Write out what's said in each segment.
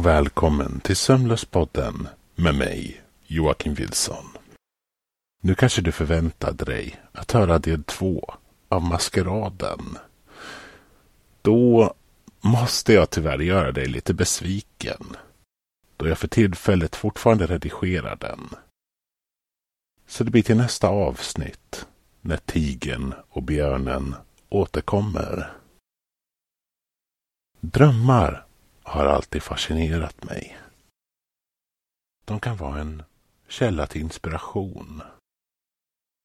Och välkommen till Sömnlöspodden med mig, Joakim Wilson. Nu kanske du förväntade dig att höra del två av Maskeraden. Då måste jag tyvärr göra dig lite besviken, då jag för tillfället fortfarande redigerar den. Så det blir till nästa avsnitt, när tigen och björnen återkommer. Drömmar har alltid fascinerat mig. De kan vara en källa till inspiration.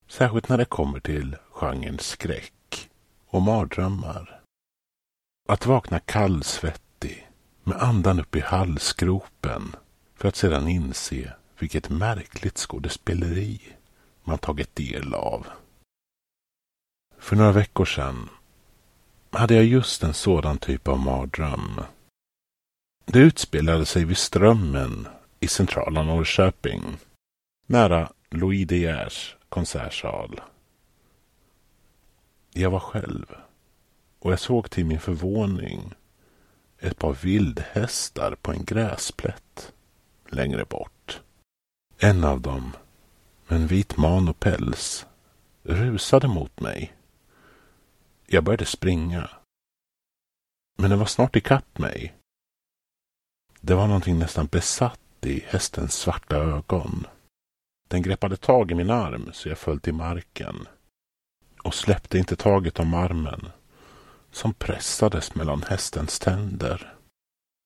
Särskilt när det kommer till genren skräck och mardrömmar. Att vakna kallsvettig med andan upp i halsgropen för att sedan inse vilket märkligt skådespeleri man tagit del av. För några veckor sedan hade jag just en sådan typ av mardröm. Det utspelade sig vid Strömmen i centrala Norrköping, nära Louis De Geers konsertsal. Jag var själv och jag såg till min förvåning ett par vildhästar på en gräsplätt längre bort. En av dem, med en vit man och päls, rusade mot mig. Jag började springa. Men den var snart ikapp mig. Det var någonting nästan besatt i hästens svarta ögon. Den greppade tag i min arm så jag föll till marken och släppte inte taget om armen som pressades mellan hästens tänder.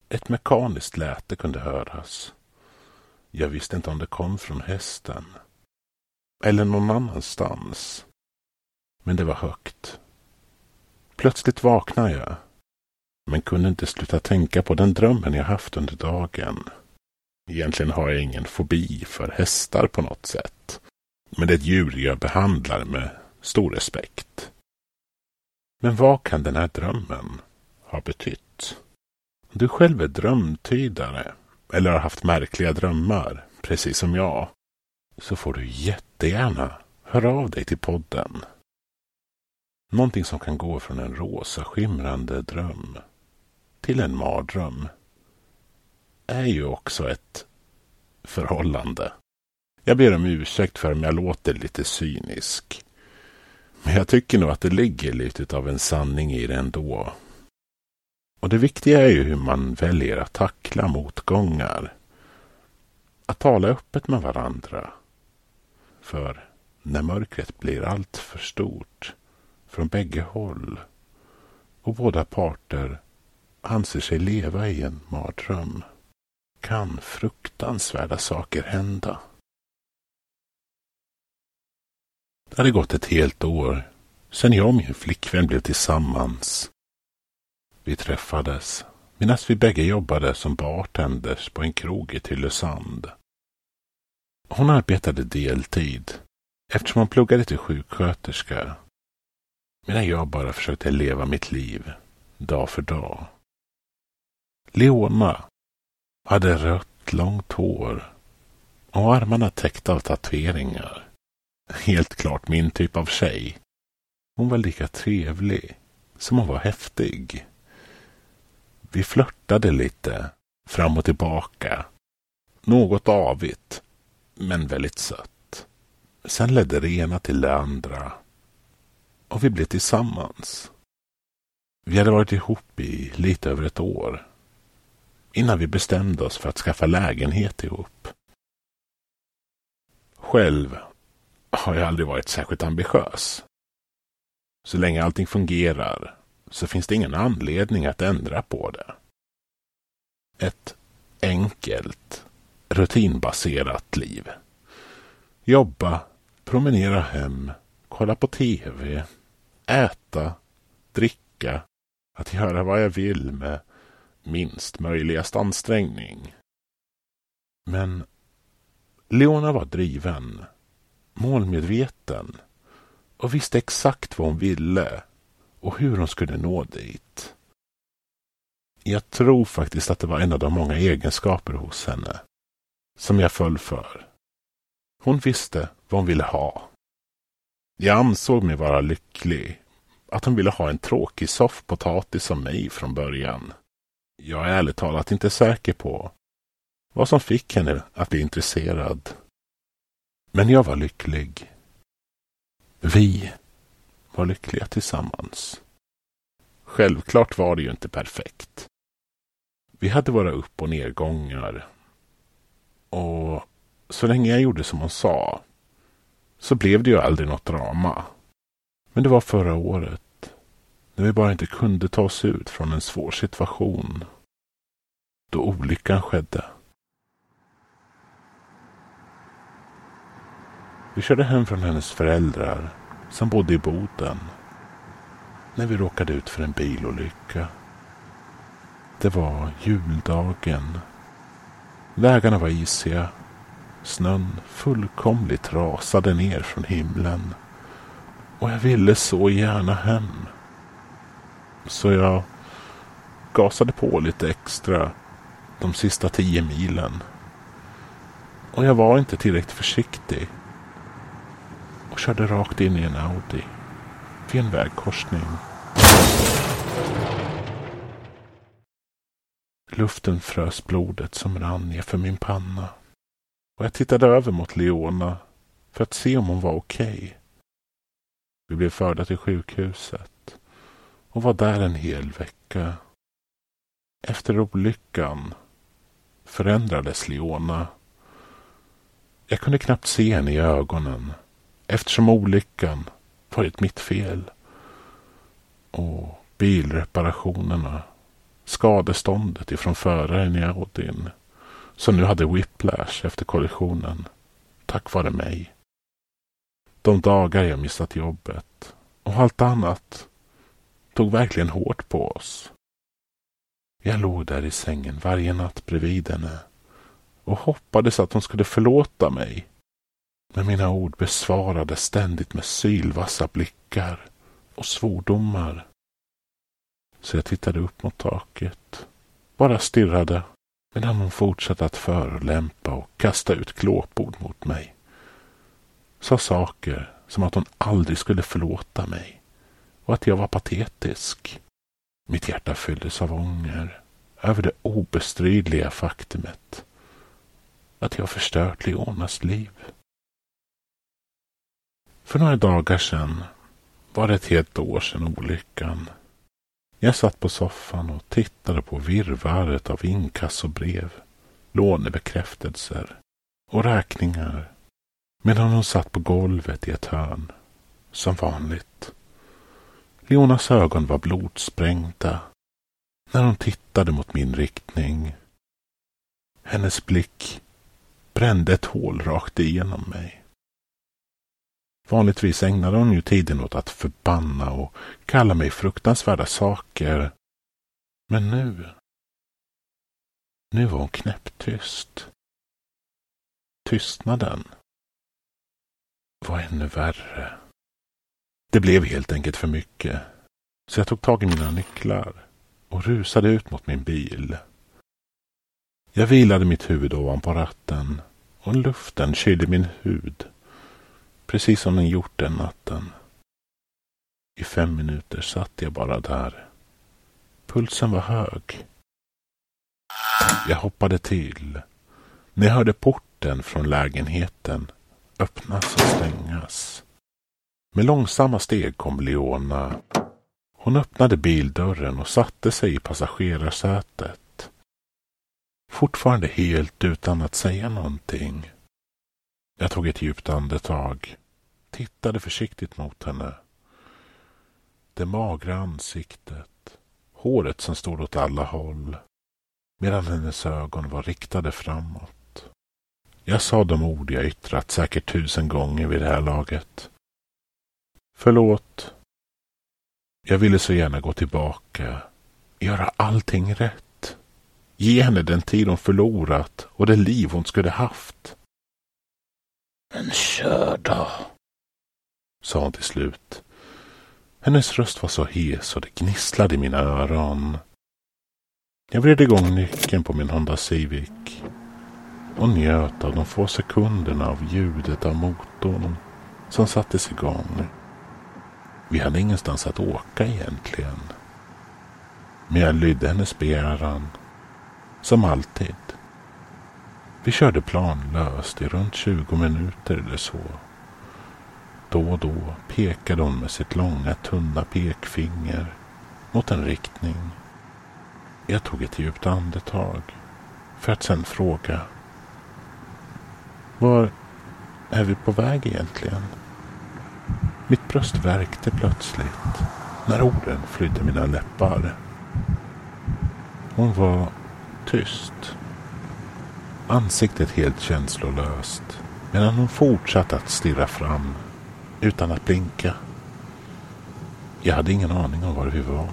Ett mekaniskt läte kunde höras. Jag visste inte om det kom från hästen eller någon annanstans. Men det var högt. Plötsligt vaknade jag men kunde inte sluta tänka på den drömmen jag haft under dagen. Egentligen har jag ingen fobi för hästar på något sätt. Men det är ett djur jag behandlar med stor respekt. Men vad kan den här drömmen ha betytt? Om du själv är drömtydare eller har haft märkliga drömmar, precis som jag, så får du jättegärna höra av dig till podden. Någonting som kan gå från en rosa skimrande dröm till en mardröm är ju också ett förhållande. Jag ber om ursäkt för om jag låter lite cynisk. Men jag tycker nog att det ligger lite av en sanning i det ändå. Och det viktiga är ju hur man väljer att tackla motgångar. Att tala öppet med varandra. För när mörkret blir allt för stort från bägge håll och båda parter anser sig leva i en mardröm kan fruktansvärda saker hända. Det hade gått ett helt år sedan jag och min flickvän blev tillsammans. Vi träffades medan vi bägge jobbade som bartenders på en krog i Tylösand. Hon arbetade deltid eftersom hon pluggade till sjuksköterska medan jag bara försökte leva mitt liv dag för dag. Leona hade rött långt hår och armarna täckta av tatueringar. Helt klart min typ av tjej. Hon var lika trevlig som hon var häftig. Vi flörtade lite fram och tillbaka. Något avigt, men väldigt sött. Sen ledde det ena till det andra. Och vi blev tillsammans. Vi hade varit ihop i lite över ett år innan vi bestämde oss för att skaffa lägenhet ihop. Själv har jag aldrig varit särskilt ambitiös. Så länge allting fungerar så finns det ingen anledning att ändra på det. Ett enkelt, rutinbaserat liv. Jobba, promenera hem, kolla på TV, äta, dricka, att göra vad jag vill med minst möjligast ansträngning. Men Leona var driven, målmedveten och visste exakt vad hon ville och hur hon skulle nå dit. Jag tror faktiskt att det var en av de många egenskaper hos henne som jag föll för. Hon visste vad hon ville ha. Jag ansåg mig vara lycklig att hon ville ha en tråkig soffpotatis som mig från början. Jag är ärligt talat inte säker på vad som fick henne att bli intresserad. Men jag var lycklig. Vi var lyckliga tillsammans. Självklart var det ju inte perfekt. Vi hade våra upp och nedgångar. Och så länge jag gjorde som hon sa så blev det ju aldrig något drama. Men det var förra året när vi bara inte kunde ta oss ut från en svår situation. Då olyckan skedde. Vi körde hem från hennes föräldrar som bodde i Boden. När vi råkade ut för en bilolycka. Det var juldagen. Vägarna var isiga. Snön fullkomligt rasade ner från himlen. Och jag ville så gärna hem. Så jag gasade på lite extra de sista tio milen. Och jag var inte tillräckligt försiktig och körde rakt in i en Audi vid en vägkorsning. Luften frös blodet som rann ner för min panna. Och jag tittade över mot Leona för att se om hon var okej. Okay. Vi blev förda till sjukhuset och var där en hel vecka. Efter olyckan förändrades Leona. Jag kunde knappt se henne i ögonen eftersom olyckan varit mitt fel. Och bilreparationerna, skadeståndet ifrån föraren i Audin som nu hade whiplash efter kollisionen tack vare mig. De dagar jag missat jobbet och allt annat tog verkligen hårt på oss. Jag låg där i sängen varje natt bredvid henne och hoppades att hon skulle förlåta mig men mina ord besvarades ständigt med sylvassa blickar och svordomar. Så jag tittade upp mot taket, bara stirrade medan hon fortsatte att förolämpa och kasta ut glåpord mot mig. Sa saker som att hon aldrig skulle förlåta mig och att jag var patetisk. Mitt hjärta fylldes av ånger över det obestridliga faktumet att jag förstört Leonas liv. För några dagar sedan var det ett helt år sedan olyckan. Jag satt på soffan och tittade på virrvarret av inkassobrev, lånebekräftelser och räkningar medan hon satt på golvet i ett hörn, som vanligt. Leonas ögon var blodsprängda när hon tittade mot min riktning. Hennes blick brände ett hål rakt igenom mig. Vanligtvis ägnade hon ju tiden åt att förbanna och kalla mig fruktansvärda saker. Men nu... Nu var hon knäpptyst. Tystnaden var ännu värre. Det blev helt enkelt för mycket. Så jag tog tag i mina nycklar och rusade ut mot min bil. Jag vilade mitt huvud ovanpå ratten och luften kylde min hud Precis som den gjort den natten. I fem minuter satt jag bara där. Pulsen var hög. Jag hoppade till när jag hörde porten från lägenheten öppnas och stängas. Med långsamma steg kom Leona. Hon öppnade bildörren och satte sig i passagerarsätet. Fortfarande helt utan att säga någonting. Jag tog ett djupt andetag. Tittade försiktigt mot henne. Det magra ansiktet. Håret som stod åt alla håll. Medan hennes ögon var riktade framåt. Jag sa de ord jag yttrat säkert tusen gånger vid det här laget. Förlåt. Jag ville så gärna gå tillbaka. Göra allting rätt. Ge henne den tid hon förlorat och det liv hon skulle haft. Men kör då, sa hon till slut. Hennes röst var så hes och det gnisslade i mina öron. Jag vred igång nyckeln på min Honda Civic och njöt av de få sekunderna av ljudet av motorn som sattes igång. Vi hade ingenstans att åka egentligen. Men jag lydde hennes begäran. Som alltid. Vi körde planlöst i runt 20 minuter eller så. Då och då pekade hon med sitt långa tunna pekfinger mot en riktning. Jag tog ett djupt andetag för att sedan fråga. Var är vi på väg egentligen? Mitt bröst värkte plötsligt när orden flydde mina läppar. Hon var tyst. Ansiktet helt känslolöst medan hon fortsatte att stirra fram utan att blinka. Jag hade ingen aning om var vi var.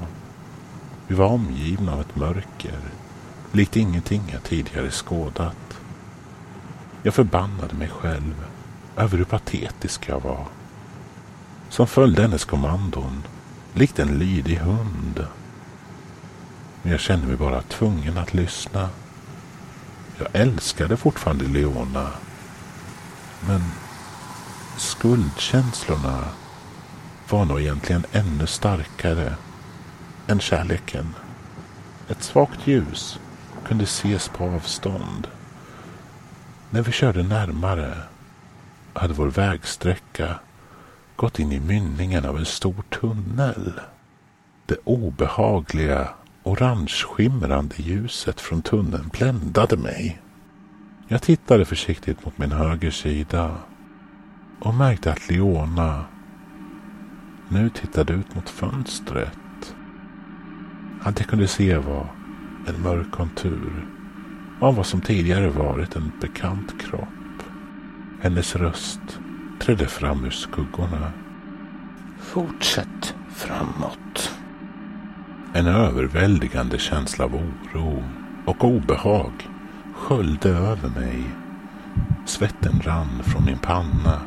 Vi var omgivna av ett mörker, likt ingenting jag tidigare skådat. Jag förbannade mig själv över hur patetisk jag var. Som följde hennes kommandon, likt en lydig hund. Men jag kände mig bara tvungen att lyssna. Jag älskade fortfarande Leona. Men skuldkänslorna var nog egentligen ännu starkare än kärleken. Ett svagt ljus kunde ses på avstånd. När vi körde närmare hade vår vägsträcka gått in i mynningen av en stor tunnel. Det obehagliga orange skimrande ljuset från tunneln bländade mig. Jag tittade försiktigt mot min höger sida och märkte att Leona nu tittade ut mot fönstret. Allt jag kunde se var en mörk kontur av vad som tidigare varit en bekant kropp. Hennes röst trädde fram ur skuggorna. Fortsätt framåt. En överväldigande känsla av oro och obehag sköljde över mig. Svetten rann från min panna.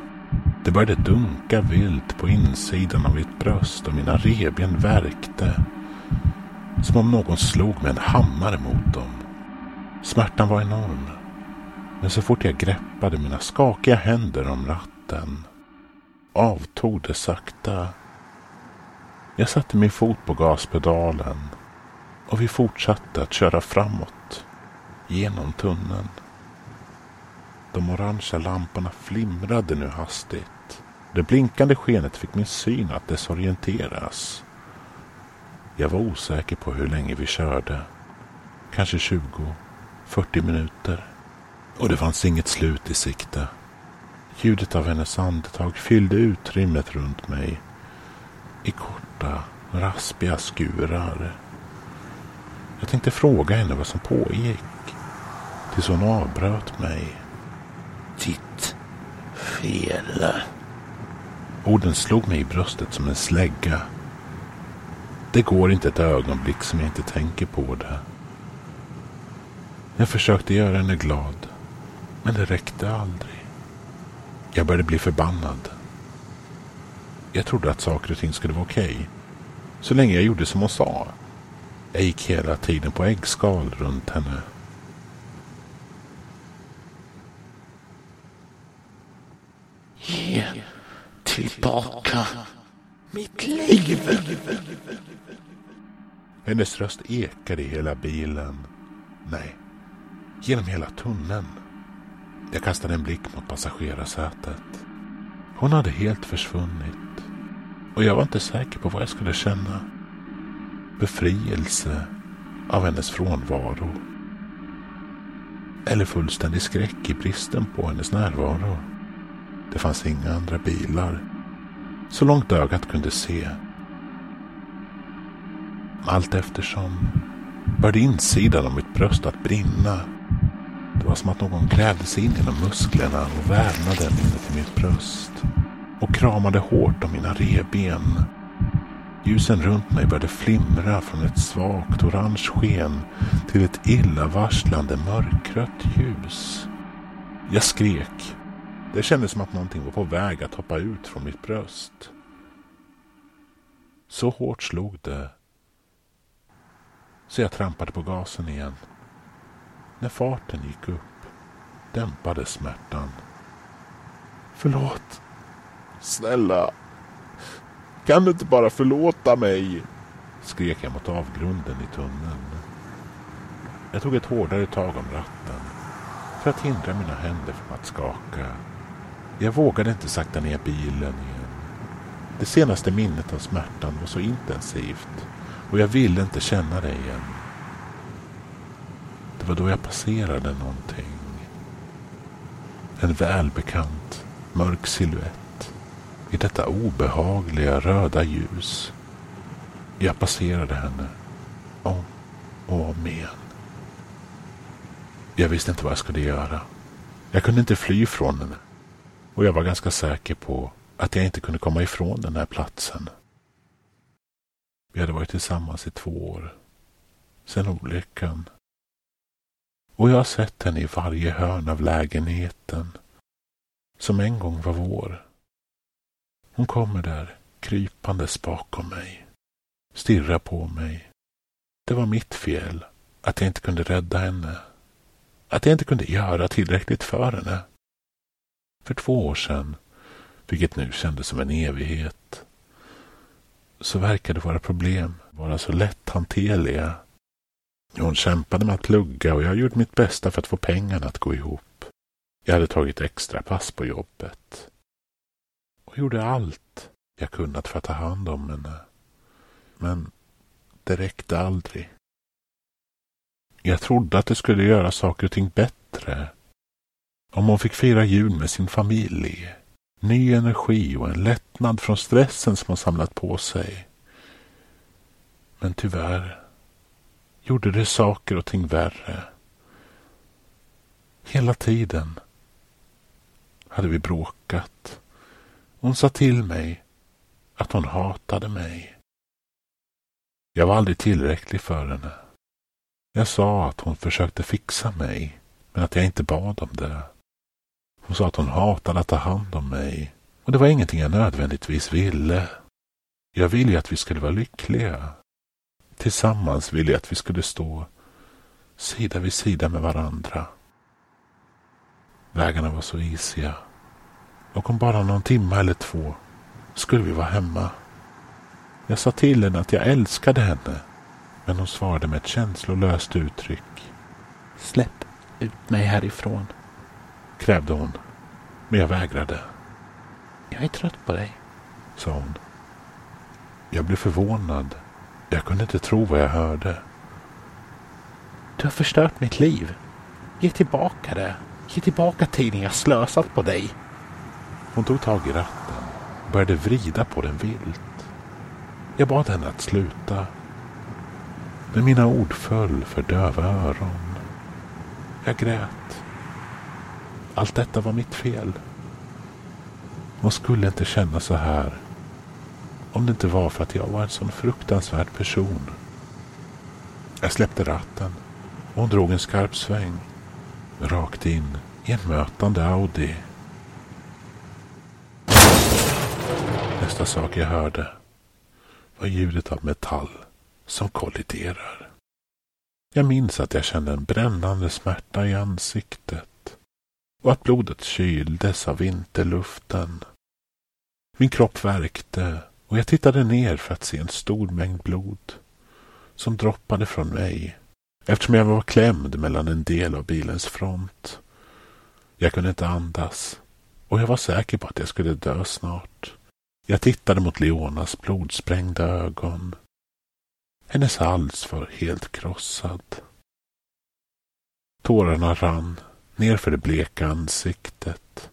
Det började dunka vilt på insidan av mitt bröst och mina revben värkte. Som om någon slog med en hammare mot dem. Smärtan var enorm. Men så fort jag greppade mina skakiga händer om ratten avtog det sakta. Jag satte min fot på gaspedalen och vi fortsatte att köra framåt genom tunneln. De orangea lamporna flimrade nu hastigt. Det blinkande skenet fick min syn att desorienteras. Jag var osäker på hur länge vi körde. Kanske 20, 40 minuter. Och det fanns inget slut i sikte. Ljudet av hennes andetag fyllde utrymmet runt mig i korta, raspiga skurar. Jag tänkte fråga henne vad som pågick tills hon avbröt mig. Ditt fel. Orden slog mig i bröstet som en slägga. Det går inte ett ögonblick som jag inte tänker på det. Jag försökte göra henne glad, men det räckte aldrig. Jag började bli förbannad. Jag trodde att saker och ting skulle vara okej. Okay, så länge jag gjorde som hon sa. Jag gick hela tiden på äggskal runt henne. Ge tillbaka mitt liv. Hennes röst ekade i hela bilen. Nej, genom hela tunneln. Jag kastade en blick mot passagerarsätet. Hon hade helt försvunnit. Och jag var inte säker på vad jag skulle känna. Befrielse av hennes frånvaro. Eller fullständig skräck i bristen på hennes närvaro. Det fanns inga andra bilar. Så långt ögat kunde se. Allt eftersom började insidan av mitt bröst att brinna. Det var som att någon grävde sig in genom musklerna och vävnaden inuti mitt bröst. Och kramade hårt om mina reben. Ljusen runt mig började flimra från ett svagt orange sken till ett illavarslande mörkrött ljus. Jag skrek det kändes som att någonting var på väg att hoppa ut från mitt bröst. Så hårt slog det. Så jag trampade på gasen igen. När farten gick upp dämpades smärtan. Förlåt. Snälla. Kan du inte bara förlåta mig? skrek jag mot avgrunden i tunneln. Jag tog ett hårdare tag om ratten för att hindra mina händer från att skaka. Jag vågade inte sakta ner bilen igen. Det senaste minnet av smärtan var så intensivt och jag ville inte känna det igen. Det var då jag passerade någonting. En välbekant mörk siluett i detta obehagliga röda ljus. Jag passerade henne om och om igen. Jag visste inte vad jag skulle göra. Jag kunde inte fly från henne. Och jag var ganska säker på att jag inte kunde komma ifrån den här platsen. Vi hade varit tillsammans i två år. Sen olyckan. Och jag har sett henne i varje hörn av lägenheten. Som en gång var vår. Hon kommer där, krypandes bakom mig. Stirrar på mig. Det var mitt fel att jag inte kunde rädda henne. Att jag inte kunde göra tillräckligt för henne. För två år sedan, vilket nu kändes som en evighet, så verkade våra problem vara så lätthanterliga. Hon kämpade med att plugga och jag gjorde mitt bästa för att få pengarna att gå ihop. Jag hade tagit extra pass på jobbet. Och gjorde allt jag kunnat för att ta hand om henne. Men det räckte aldrig. Jag trodde att det skulle göra saker och ting bättre. Om hon fick fira jul med sin familj. Ny energi och en lättnad från stressen som hon samlat på sig. Men tyvärr gjorde det saker och ting värre. Hela tiden hade vi bråkat. Hon sa till mig att hon hatade mig. Jag var aldrig tillräcklig för henne. Jag sa att hon försökte fixa mig, men att jag inte bad om det. Hon sa att hon hatade att ta hand om mig och det var ingenting jag nödvändigtvis ville. Jag ville ju att vi skulle vara lyckliga. Tillsammans ville jag att vi skulle stå sida vid sida med varandra. Vägarna var så isiga och om bara någon timme eller två skulle vi vara hemma. Jag sa till henne att jag älskade henne men hon svarade med ett känslolöst uttryck. Släpp ut mig härifrån, krävde hon. Men jag vägrade. Jag är trött på dig, sa hon. Jag blev förvånad. Jag kunde inte tro vad jag hörde. Du har förstört mitt liv. Ge tillbaka det. Ge tillbaka tiden jag slösat på dig. Hon tog tag i ratten och började vrida på den vilt. Jag bad henne att sluta men mina ord föll för döva öron. Jag grät. Allt detta var mitt fel. Hon skulle inte känna så här om det inte var för att jag var en sån fruktansvärd person. Jag släppte ratten och hon drog en skarp sväng rakt in i en mötande Audi. Nästa sak jag hörde var ljudet av metall som kolliderar. Jag minns att jag kände en brännande smärta i ansiktet och att blodet kyldes av vinterluften. Min kropp värkte och jag tittade ner för att se en stor mängd blod som droppade från mig eftersom jag var klämd mellan en del av bilens front. Jag kunde inte andas och jag var säker på att jag skulle dö snart. Jag tittade mot Leonas blodsprängda ögon hennes hals var helt krossad. Tårarna rann nerför det bleka ansiktet.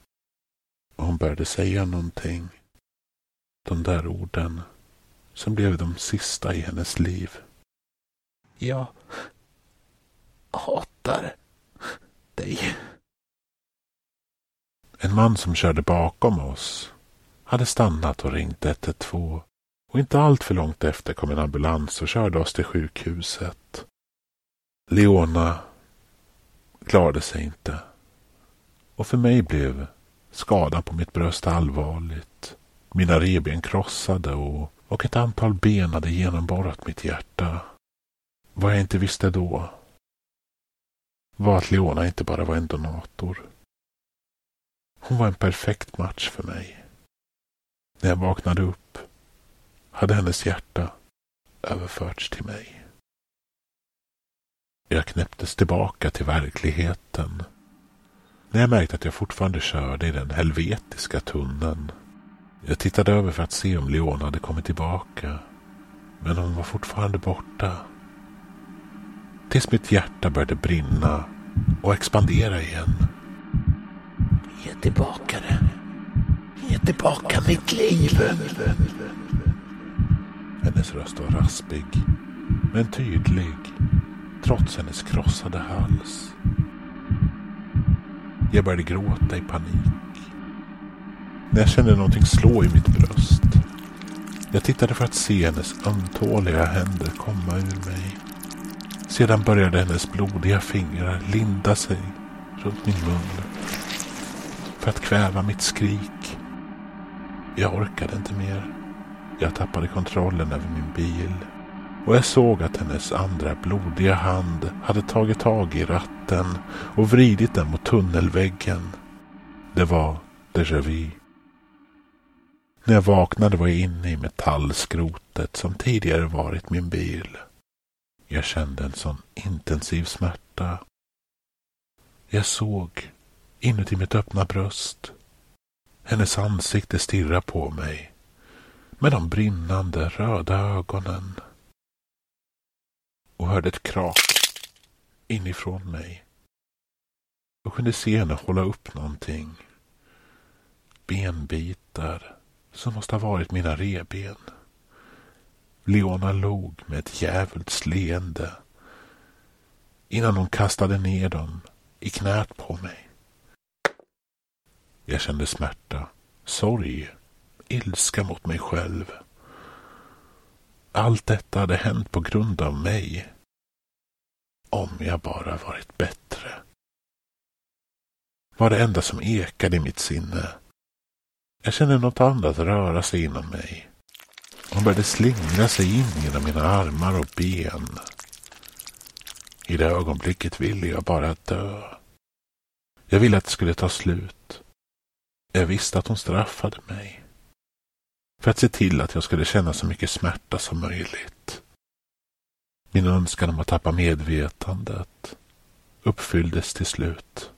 Och hon började säga någonting. De där orden som blev de sista i hennes liv. Jag hatar dig. En man som körde bakom oss hade stannat och ringt 112 och inte allt för långt efter kom en ambulans och körde oss till sjukhuset. Leona klarade sig inte. Och för mig blev skadan på mitt bröst allvarligt. Mina reben krossade och, och ett antal ben hade genomborrat mitt hjärta. Vad jag inte visste då var att Leona inte bara var en donator. Hon var en perfekt match för mig. När jag vaknade upp hade hennes hjärta överförts till mig. Jag knäpptes tillbaka till verkligheten när jag märkte att jag fortfarande körde i den helvetiska tunneln. Jag tittade över för att se om Leona hade kommit tillbaka. Men hon var fortfarande borta. Tills mitt hjärta började brinna och expandera igen. Ge tillbaka det. Ge tillbaka mitt liv. Hennes röst var raspig, men tydlig, trots hennes krossade hals. Jag började gråta i panik. När jag kände någonting slå i mitt bröst. Jag tittade för att se hennes ömtåliga händer komma ur mig. Sedan började hennes blodiga fingrar linda sig runt min mun. För att kväva mitt skrik. Jag orkade inte mer. Jag tappade kontrollen över min bil. Och jag såg att hennes andra blodiga hand hade tagit tag i ratten och vridit den mot tunnelväggen. Det var déjà vu. När jag vaknade var jag inne i metallskrotet som tidigare varit min bil. Jag kände en sån intensiv smärta. Jag såg inuti mitt öppna bröst. Hennes ansikte stirra på mig med de brinnande röda ögonen och hörde ett krak inifrån mig. Jag kunde se henne hålla upp någonting. Benbitar som måste ha varit mina reben. Leona log med ett djävulskt leende innan hon kastade ner dem i knät på mig. Jag kände smärta, sorg, ilska mot mig själv. Allt detta hade hänt på grund av mig. Om jag bara varit bättre. Var det enda som ekade i mitt sinne. Jag kände något annat röra sig inom mig. Hon började slingra sig in genom mina armar och ben. I det ögonblicket ville jag bara dö. Jag ville att det skulle ta slut. Jag visste att hon straffade mig. För att se till att jag skulle känna så mycket smärta som möjligt. Min önskan om att tappa medvetandet uppfylldes till slut.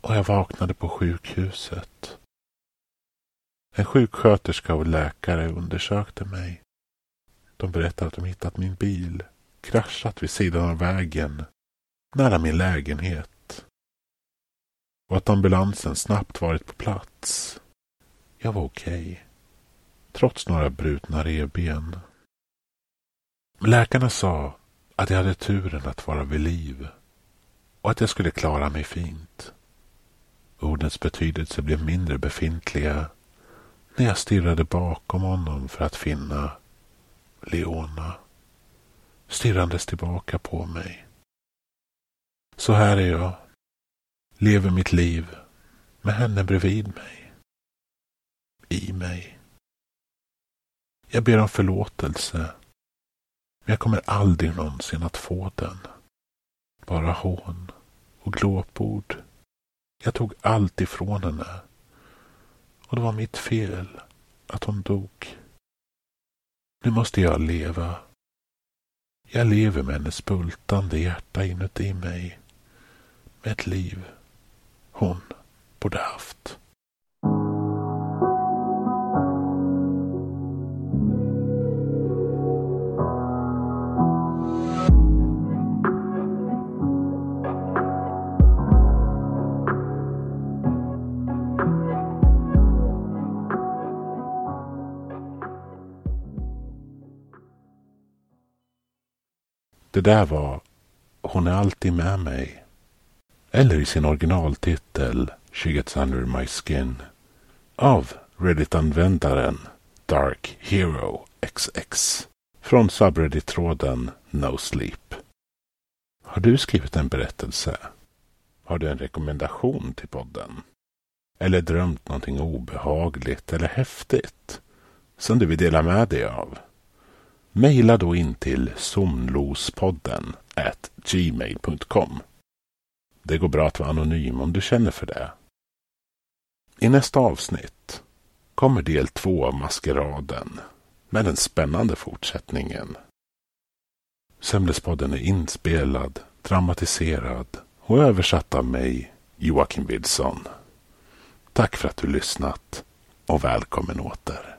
Och jag vaknade på sjukhuset. En sjuksköterska och läkare undersökte mig. De berättade att de hittat min bil kraschat vid sidan av vägen nära min lägenhet och att ambulansen snabbt varit på plats. Jag var okej. Okay, trots några brutna revben. Läkarna sa att jag hade turen att vara vid liv och att jag skulle klara mig fint. Ordens betydelse blev mindre befintliga när jag stirrade bakom honom för att finna Leona stirrandes tillbaka på mig. Så här är jag, lever mitt liv med henne bredvid mig, i mig. Jag ber om förlåtelse, men jag kommer aldrig någonsin att få den. Bara hån och glåpord. Jag tog allt ifrån henne och det var mitt fel att hon dog. Nu måste jag leva. Jag lever med hennes bultande hjärta inuti mig. Med ett liv hon borde haft. Det där var Hon är alltid med mig. Eller i sin originaltitel She gets under my skin. Av Reddit-användaren Dark Hero XX. Från subreddit-tråden No Sleep. Har du skrivit en berättelse? Har du en rekommendation till podden? Eller drömt någonting obehagligt eller häftigt som du vill dela med dig av? Mejla då in till somlospodden gmail.com. Det går bra att vara anonym om du känner för det. I nästa avsnitt kommer del två av Maskeraden med den spännande fortsättningen. Semlespodden är inspelad, dramatiserad och översatt av mig, Joakim Wilson. Tack för att du lyssnat och välkommen åter.